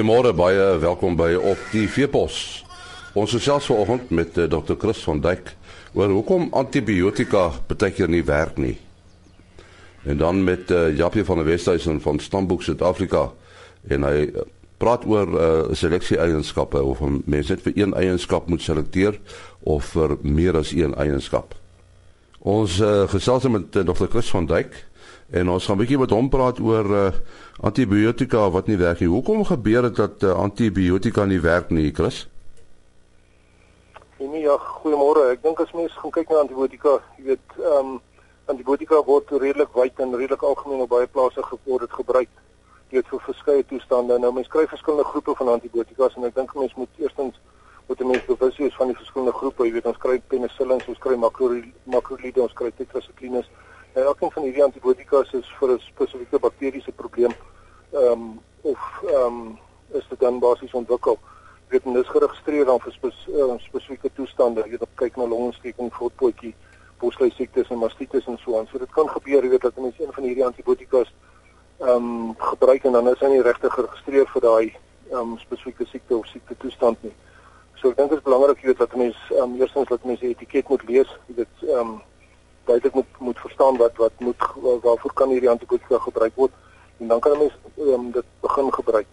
Goeiemôre, baie welkom by op die Veepos. Ons gesels vanoggend met uh, Dr. Chris van Dijk oor hoekom antibiotika baie keer nie werk nie. En dan met uh, Japie van der Westhuizen van Stamboek Suid-Afrika en hy uh, praat oor uh, seleksie eienskappe of mense net vir een eienskap moet selekteer of vir meer as een eienskap. Ons uh, gesels met uh, Dr. Chris van Dijk en ons gaan 'n bietjie met hom praat oor uh, antibiotika wat nie werk nie. Hoekom gebeur dit dat uh, antibiotika nie werk nie, Chris? Nee, ja, goeiemôre. Ek dink as mens gaan kyk na antibiotika, jy weet, ehm um, antibiotika word redelik wyd en redelik algemeen op baie plase geword dit gebruik. Weet vir verskeie toestande. Nou mens kry verskillende groepe van antibiotikas en ek dink mense moet eerstens moet mense bewus wees van die verskillende groepe. Jy weet ons kry penicillins, ons kry makrolide, ons kry tetracyclines. En elkeen van hierdie antibiotika is vir 'n spesifieke bakteriese probleem ehm um, of ehm um, is dit dan basies ontwikkel. Jy weet, dit is geregistreer dan vir spes, uh, spesifieke toestande. Jy weet, kyk na longontsteking, voetpotjie, bosluis siektes en mastitis en so aan. So dit kan gebeur, jy weet, dat mense een van hierdie antibiotikas ehm um, gebruik en dan is hy nie regtig geregistreer vir daai ehm um, spesifieke siekte of siekte toestand nie. So ek dink dit is belangrik jy weet dat mense um, eerstens dat mense etiket moet lees, jy weet ehm um, duidelik moet moet verstaan wat wat moet waarvoor kan hierdie antibiotika gebruik word en dan kan 'n mens um, dit begin gebruik.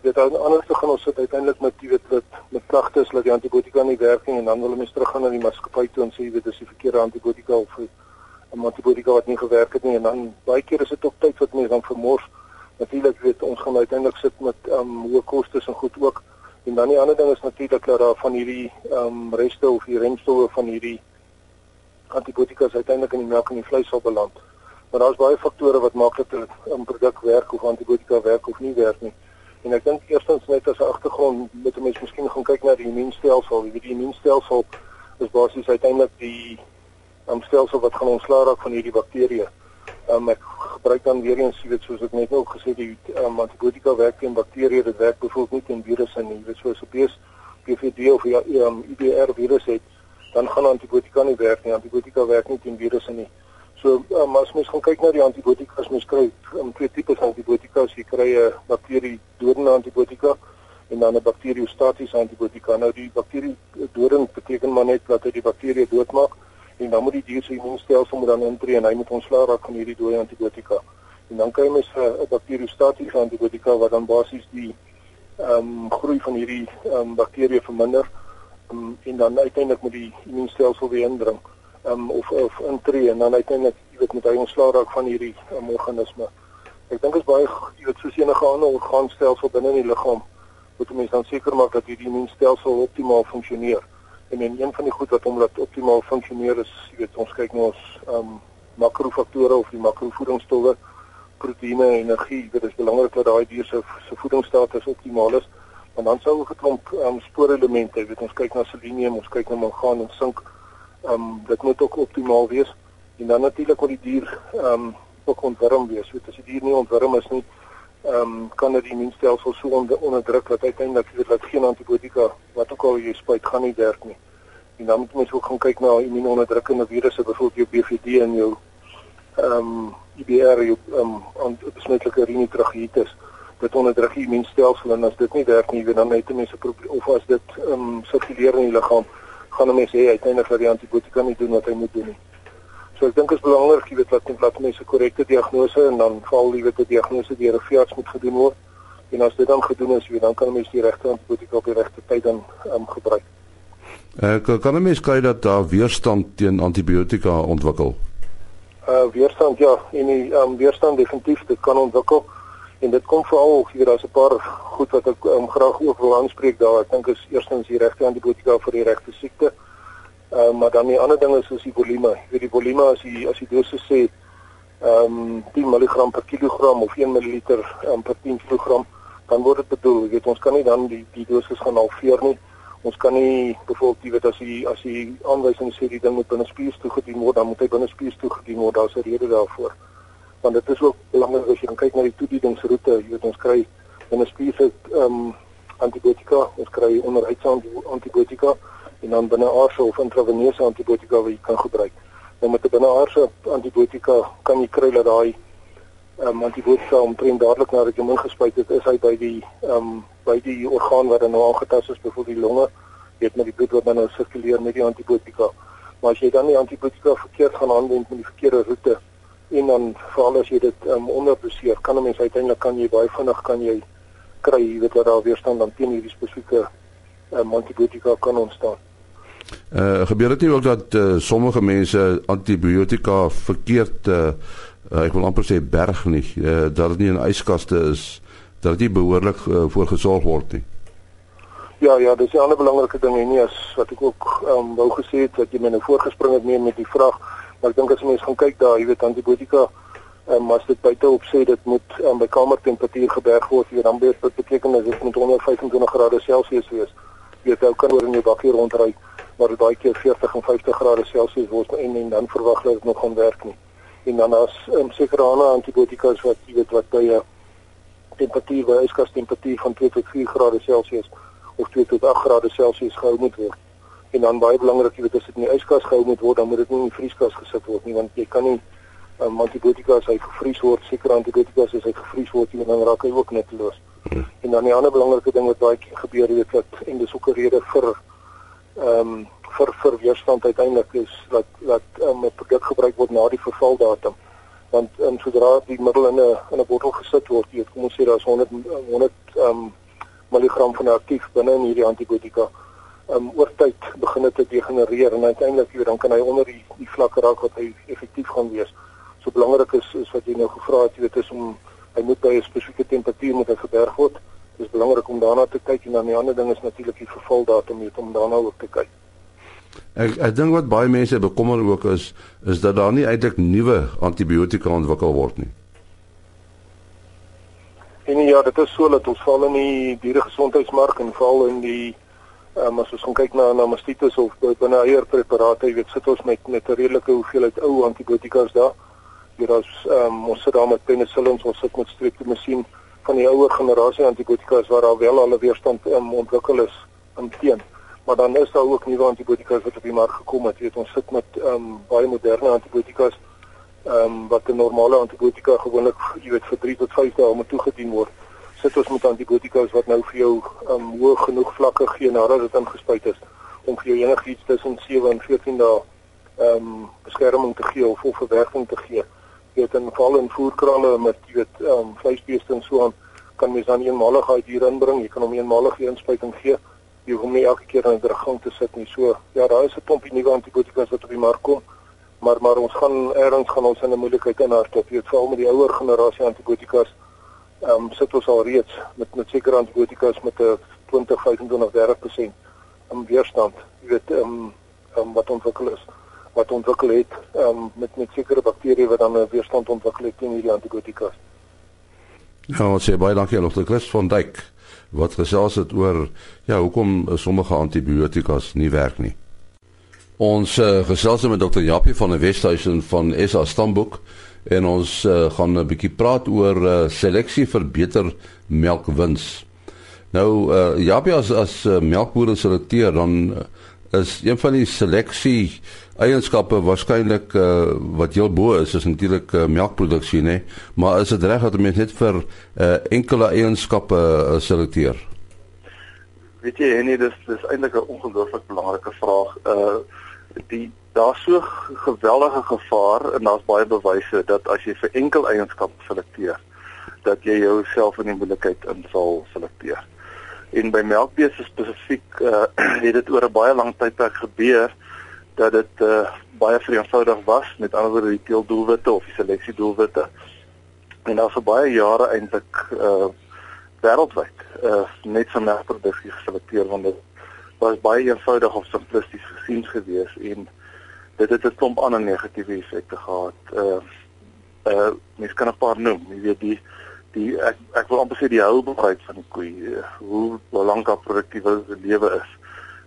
Dit dan anders te gaan ons sit uiteindelik met jy weet wat met klagtes dat die antibiotika nie werk nie en dan wil mense teruggaan na die maatskappy toe en sê jy weet dis die verkeerde antibiotika of 'n antibiotika wat nie gewerk het nie en dan baie keer is dit op tyd wat mense dan vermors. Natuurlik weet ons gaan uiteindelik sit met um, hoë kostes en goed ook. En dan die ander ding is natuurlik dat daar van hierdie ehm um, reste of die remstowwe van hierdie antibiotika uiteindelik in die melk en die vleis sal beland. Maar daar's baie faktore wat maak dat 'n produk werk of antibiotika werk of nie werk nie. En ek dink eerstens net as 'n agtergrond moet 'n mens miskien gaan kyk na die immuunstelsel. Die immuunstelsel is basies uiteindelik die um, stelsel wat gaan ontslaa raak van hierdie bakterieë. Um, ek gebruik dan weer eens, jy weet soos ek net nou gesê die um, antibiotika werk teen bakterieë, dit werk byvoorbeeld nie teen virusse nie. Jy weet soos op PS PVD of ja, um, IBR virus het dan gaan antibiotika nie werk nie. Antibiotika werk nie teen virusse nie. So um, as mens gaan kyk na die antibiotika, mens kry um, twee tipes antibiotika. Jy kry 'n bakterie dodende antibiotika en dan 'n bakteriostatiese antibiotika. Nou die bakterie dodend beteken maar net dat hy die bakterie doodmaak en dan moet die dier se immuunstelsel moet dan intree en hy moet ontslaa raak van hierdie dooie antibiotika. En dan kry mens 'n bakteriostatiese antibiotika wat dan basies die ehm um, groei van hierdie ehm um, bakterieë verminder um, en dan uiteindelik met die immuunstelsel weer indring um, of of intree en dan uiteindelik jy weet met hy ontslaa raak van hierdie um, organisme. Ek dink dit is baie jy weet soos enige ander orgaanstelsel binne in die liggaam moet mens dan seker maak dat hierdie immuunstelsel optimaal funksioneer. En en een van die goed wat hom laat optimaal funksioneer is jy weet ons kyk na ons um, makrofaktore of die makrovoedingsstowwe proteïene energie dit is belangrik dat daai dier se se voedingsstatus optimaal is En dan sou 'n geklomp um, spoorelemente, jy weet ons kyk na selenium, ons kyk na mangaan en sink. Ehm um, dit moet ook optimaal wees. En dan natuurlik wil die dier ehm um, ook ontwurm wees. Weet as die dier nie ontwurm is nie, ehm um, kan dit die immuunstelsel so onder, onderdruk dat uiteindelik weet dat geen antibiotika wat ook al jy spuit gaan nie werk nie. En dan moet mens ook gaan kyk na immuunonderdrukkende virusse, byvoorbeeld jou BVD en jou ehm um, IBR, jou ehm um, besmetlike rinitragitis dit onderdruk die immuunstelsel en as dit nie werk nie, dan het mense of as dit ehm um, sirkuleer in die liggaam, gaan 'n mens hê uiteindelik dat die antibiotika nie doen wat hy moet doen nie. So ek dink dit is belangrik jy weet wat net laat mense korrekte diagnose en dan val jy weet die diagnose deur 'n veearts moet gedoen word. En as dit dan gedoen is, dan kan 'n mens die regte antibiotika op die regte tyd dan ehm um, gebruik. Ek uh, kan 'n mens kry dat daar weerstand teen antibiotika ontwikkel. Uh weerstand ja, en die ehm um, weerstand definitief dit kan ontwikkel en dit kom veral hier daar's 'n paar goed wat ek um, graag ook wil aanspreek daar. Ek dink is eerstens die regte antibiotika vir die regte siekte. Uh, maar dan die ander ding is is die volume. Jy weet die volume as jy as jy dosis sê ehm um, 10 mg per kilogram of 1 ml um, per 10 kg dan word dit bedoel. Jy weet ons kan nie dan die die dosis gaan halveer nie. Ons kan nie byvoorbeeld jy weet as jy as jy aanwysing sê die ding moet binne spies toegedien word dan moet hy binne spies toegedien word. Daar's 'n rede daarvoor want dit is ook belangrik as jy kyk na die toediensroete, jy weet ons kry 'n spesifiek ehm um, antibiotika, ons kry onderhuidse antibiotika en dan binneaardse of intraveneuse antibiotika wat jy kan gebruik. Nou met 'n binneaardse antibiotika kan jy kry dat daai um, antibiotika omtrent dadelik nadat jy hom ingespuit het, is hy by die ehm um, by die orgaan wat dan nou aangetast is, byvoorbeeld die longe, jy het met die bloed wat dan nou sirkuleer met die antibiotika. Maar as jy dan die antibiotika verkeerd gaan aanwend met die verkeerde roete en dan veral as jy dit um, onderdoseer, kan 'n mens uiteindelik kan jy baie vinnig kan jy kry, jy weet dat daar weerstand dan teen hierdie spesifieke um, antibiotika kan ontstaan. Uh gebeur dit nie ook dat uh, sommige mense antibiotika verkeerd uh, uh ek wil amper sê berg nie, uh, dat dit nie in yskaste is dat dit behoorlik uh, voor gesorg word nie. Ja, ja, dis 'n ander belangrike ding en nie as wat ek ook um, wou gesê het wat jy my nou voorgespring het met die vraag, maar ek dink as mense gaan kyk daar, jy weet antibiotika um, as dit buite op sê dit moet um, by kamertemperatuur geberg word, jy dan weet dit beteken dat dit moet onder 25 grade Celsius wees. Jy weet ou kan oor in jou bakkie rondry, maar baie keer 40 en 50 grade Celsius word en en dan verwag hulle dit nog gaan werk nie. En dan as um, sekere ander antibiotika wat jy weet wat by 'n temperatuur by yskas temperatuur van 2 tot 4 grade Celsius of 2 tot 8 grade Celsius gehou moet word. En dan baie belangrik, jy weet as dit in die yskas gehou moet word, dan moet dit nie in die vrieskas gesit word nie want jy kan nie um, antibiotika as hy gevries word, sekere antibiotika as hy gevries word, dan raak hy ook nutteloos. Hmm. En dan 'n ander belangrike ding wat baie keer gebeur, jy weet wat en dis ook 'n rede vir ehm um, vir vir weerstand uiteindelik is dat dat um, 'n produk gebruik word na die vervaldatum want um, sodra die middel in 'n in 'n bottel gesit word, jy weet kom ons sê daar's 100 100 ehm um, milligram van aktief binne in hierdie antibiotika. Um oor tyd begin dit te degenereer en uiteindelik jy dan kan hy onder die die vlak raak wat hy effektief gaan wees. So belangrik is is wat jy nou gevra het, jy weet is om hy moet by 'n spesifieke temperatuur moet hy geberg word. Dit is belangrik om daarna te kyk en dan die ander ding is natuurlik die vervaldatum moet om daarna ook te kyk. Ek ek dink wat baie mense bekommer ook is is dat daar nie eintlik nuwe antibiotika ontwikkel word nie. En ja, dit is so dat ons val in die dieregesondheidsmark en val in die um, as ons kyk na na mastitis of binne eierpreparate, jy weet sit ons met met 'n redelike hoeveelheid ou antibiotikas daar. Is ehm um, ons sit daar met penicillins, ons sit met streptomycin van die ouer generasie antibiotikas waar al wel alle weerstand um, ontwikkel is in teen. Maar dan is daar ook nuwe antibiotikas wat op die mark gekom het. Jy weet ons sit met um, baie moderne antibiotikas ehm um, wat 'n normale antibiotika gewoonlik jy weet vir 3 tot 5 dae moet toegedien word. Sit ons met antibiotika wat nou vir jou ehm um, hoog genoeg vlakke gee nadat dit ingespuit is om vir jou enigiets tussen 7 en 14 dae ehm um, beskerming te gee of of verwerking te gee. Jy weet in val en voerkrale met jy weet ehm um, vleisbeeste en so aan kan mens dan eenmaligheid hier inbring. Jy kan hom eenmalige inspuiting gee. Jy hoef nie elke keer in 'n dragang te sit nie. So ja, daar is 'n klompie nuwe antibiotika wat op die mark kom maar maar ons gaan eers gaan ons in 'n moeilikheid inhardop. Jy weet veral met die ouer generasie antibiotikas ehm um, sit ons al reeds met met sekere antibiotikas met 'n 20, 25, 30% um, weerstand. Jy weet ehm um, um, wat ontwikkel is wat ontwikkel het um, met met sekere bakterieë wat dan 'n weerstand ontwikkel het teen hierdie antibiotikas. Ja, ons sê baie dankie aan Dr. Chris van Dijk wat gesels het oor ja, hoekom sommige antibiotikas nie werk nie. Ons uh, gesels met Dr. Japie van die Westhuizen van SA Stamboek en ons uh, gaan 'n bietjie praat oor uh, seleksie vir beter melkwins. Nou uh, Japie as as uh, melkboere selekteer dan is een van die seleksie eienskappe waarskynlik uh, wat heel bo is is natuurlik uh, melkproduksie nê maar is dit reg dat mense net vir uh, enkele eienskappe uh, selekteer weet jy nee dis dis eintlik 'n ongelooflik belangrike vraag uh die daar's so geweldige gevaar en daar's baie bewyse dat as jy vir enkel eienskappe selekteer dat jy jouself in die moeilikheid in sal selekteer. En by melkbeeste spesifiek uh, het dit oor 'n baie lang tydperk gebeur dat dit uh, baie vereenvoudig was met ander woorde die teeldoelwitte of die seleksiedoelwitte. En daar's vir baie jare eintlik uh wêreldwyd uh net vir melkproduksie geselekteer want dit was baie eenvoudig of simplisties gesien gewees en dit het 'n klomp ander negatiewe effekte gehad. Uh uh mens kan 'n paar noem. Jy weet die die ek ek wil amper sê die houbaarheid van die koei, uh, hoe lank haar produktiewe lewe is.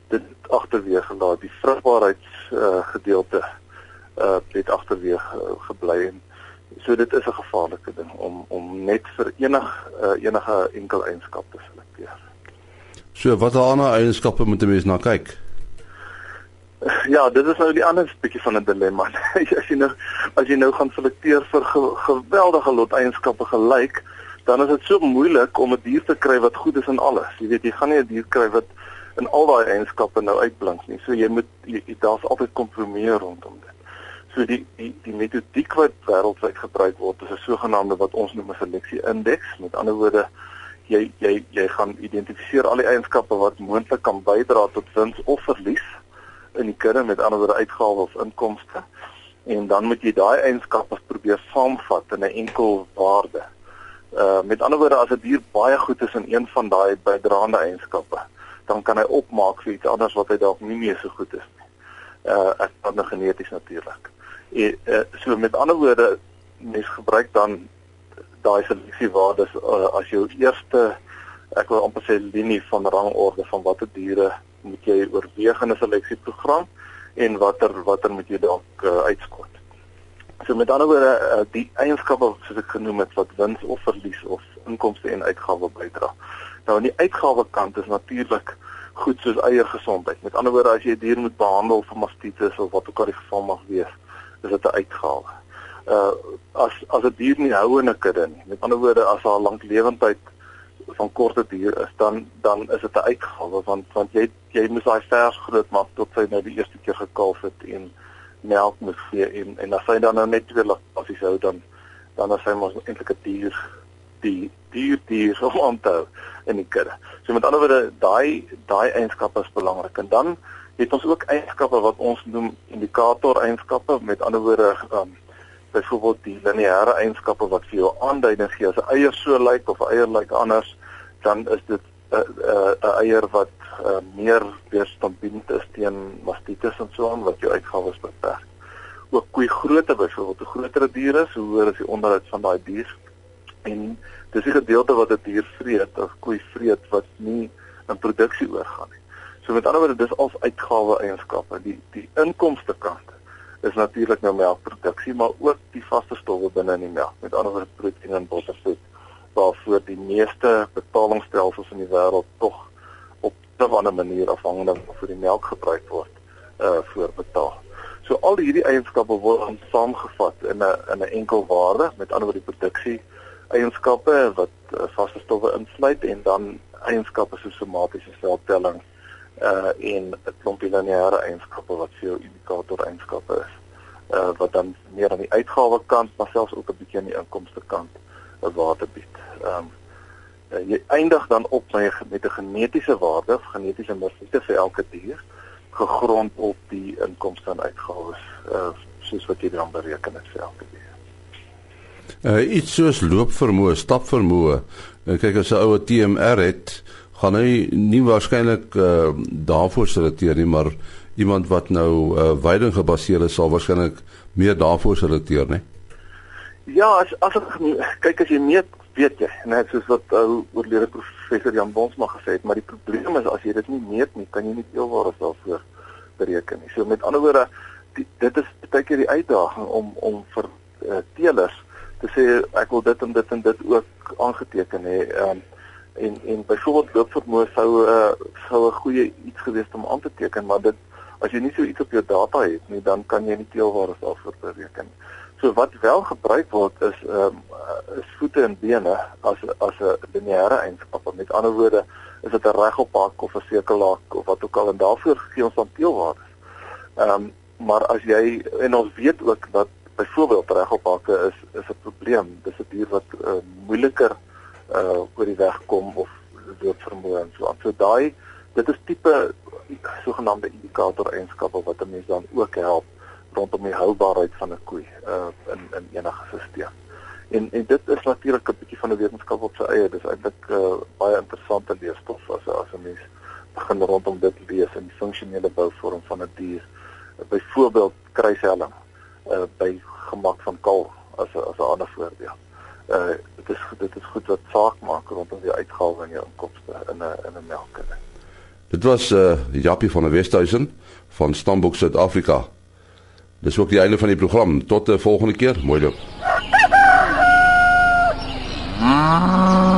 Dit agterweeg gelaat. Die vrugbaarheids uh gedeelte uh het agterweeg uh, gebly en so dit is 'n gevaarlike ding om om net vir enig uh, enige enkel eienskap te selekteer. So wat ander eienskappe moet 'n mens na kyk? Ja, dit is nou die ander bietjie van 'n dilemma. as jy nou as jy nou gaan selekteer vir ge geweldige lot eienskappe gelyk, dan is dit so moeilik om 'n dier te kry wat goed is in alles. Jy weet, jy gaan nie 'n dier kry wat in al daai eienskappe nou uitblink nie. So jy moet daar's altyd kompromieë rondom dit. So die die die metodiek wat wêreldwyd gebruik word is 'n sogenaamde wat ons noem 'n seleksie indeks. Met ander woorde, jy jy jy gaan identifiseer al die eienskappe wat moontlik kan bydra tot wins of verlies in die kudde, met ander woorde uitgawes of inkomste. En dan moet jy daai eienskappe probeer saamvat in 'n enkel waarde. Uh met ander woorde as 'n die dier baie goed is in een van daai bydraende eienskappe, dan kan hy opmaak vir iets anders wat hy dalk nie meer so goed is nie. Uh as dan geneties natuurlik. En uh, so met ander woorde mens gebruik dan daai seleksiewaardes uh, as jou eerste ek wil amper sê linie van rangorde van watter diere moet jy oorweeg in 'n seleksieprogram en watter watter moet jy dalk uh, uitskot. So met ander woorde uh, die eienskappe soos ek genoem het wat wins of verlies of inkomste en uitgawes bydra. Nou aan die uitgawe kant is natuurlik goed soos eiergesondheid. Met ander woorde as jy 'n dier moet behandel vir mastitis of wat ook al die geval mag wees, is dit 'n uitgawe. Uh as as 'n die dier nie hou in 'n kudde nie. Met ander woorde as haar lanklewendheid van korte dier is dan dan is dit 'n uitgawe want want jy jy moet daai vers groot maak tot sy nou die eerste keer gekalf het en melk moet gee en en as hy dan nou net weer as hy sou dan dan as hy mos eintlik 'n dier die dier dier om aan te hou in die kudde. So met ander woorde daai daai eienskappe is belangrik en dan het ons ook eienskappe wat ons noem indikator eienskappe met ander woorde um, byvoorbeeld die lineêre eienskappe wat vir jou aanduiding gee as 'n eier so lyk of 'n eier lyk anders dan is dit 'n 'n eier wat uh, meer weerstandsbind is teen mastitis en so aan wat jou uitgawes beperk. Ook koei grootte byvoorbeeld, hoe groter 'n dier is, hoe hoër is die onderhoud van daai dier. En dis die gedeelte wat 'n dier vreet of koei vreet wat nie in produksie oorgaan nie. So met ander woorde, dis al uitgawe eienskappe. Die die inkomste kant is natuurlik nou melkproduksie, maar ook die vaste stowwe binne in die melk. Met ander woorde, proteïen en bottervet waarvoor die meeste betalingsstelsels in die wêreld tog 'n ander manier afhangende vir die melk gebruik word uh voorbetaal. So al hierdie eienskappe word saamgevat in 'n in 'n enkel waarde, met ander woorde produksie eienskappe wat uh, vaste stowwe insluit en dan eienskappe soos somatiese seltelling uh en 'n klompie lineêre eienskappe wat vir jou indikator eienskappe is. Uh wat dan meer aan die uitgawe kant, maar selfs ook 'n bietjie aan die inkomste kant 'n waarde bied. Ehm um, uh, jy eindig dan op met 'n genetiese waarde, genetiese morfite vir elke dier gegrond op die inkomste en uitgawes uh, soos wat jy dan bereken het vir elke dier. Uh, iets soos loopvermoë, stapvermoë. Uh, kyk as 'n ou TMR het, gaan hy nie waarskynlik uh, daarvoor selekteer nie, maar iemand wat nou uh, weiding gebaseer is sal waarskynlik meer daarvoor selekteer, né? Ja, as as ek kyk as jy meet weet jy net soos wat ou uh, oorlede professor Jan Bonsma gesê het maar die probleem is as jy dit nie meet nie kan jy nie teelware daarvoor bereken nie so met ander woorde die, dit is baie keer die uitdaging om om vir uh, teelers te sê ek wil dit en dit en dit ook aangeteken hê um, en en byvoorbeeld loopvermoë sou uh, sou 'n goeie iets gewees om aan te teken maar dit as jy nie so iets op jou data het nie dan kan jy nie teelware daarvoor bereken So wat wel gebruik word is ehm um, is voete en bene as as 'n lineêre eienskap. Met ander woorde, is dit 'n regoppak of 'n sirkelaak of wat ook al en daarvoor gee ons dan teelwaardes. Ehm um, maar as jy en ons weet ook dat byvoorbeeld regoppakke is is 'n probleem. Dis 'n dier wat uh, moeiliker uh oor die weg kom of dood vermoë en so aan. So daai dit is tipe sogenaamde indikator eienskappe wat 'n mens dan ook help rondom die houbaarheid van 'n koei uh in in enige stelsel. En en dit is natuurlik 'n bietjie van 'n wetenskap op sy eie. Dis eintlik uh baie interessante leesstof as as 'n mens begin rondom dit lees in die funksionele bouvorm van 'n die dier. Uh, Byvoorbeeld kruishelling uh by gemak van kal as a, as 'n ander voorbeeld. Uh dit is dit is goed wat saak maak rondom die uitgawe en jou inkomste in 'n in 'n melkkudde. Dit was uh Jappie van der Westhuizen van Stamboek Suid-Afrika. Dis ook die einde van die program. Tot 'n volgende keer. Mooi loop. Ah.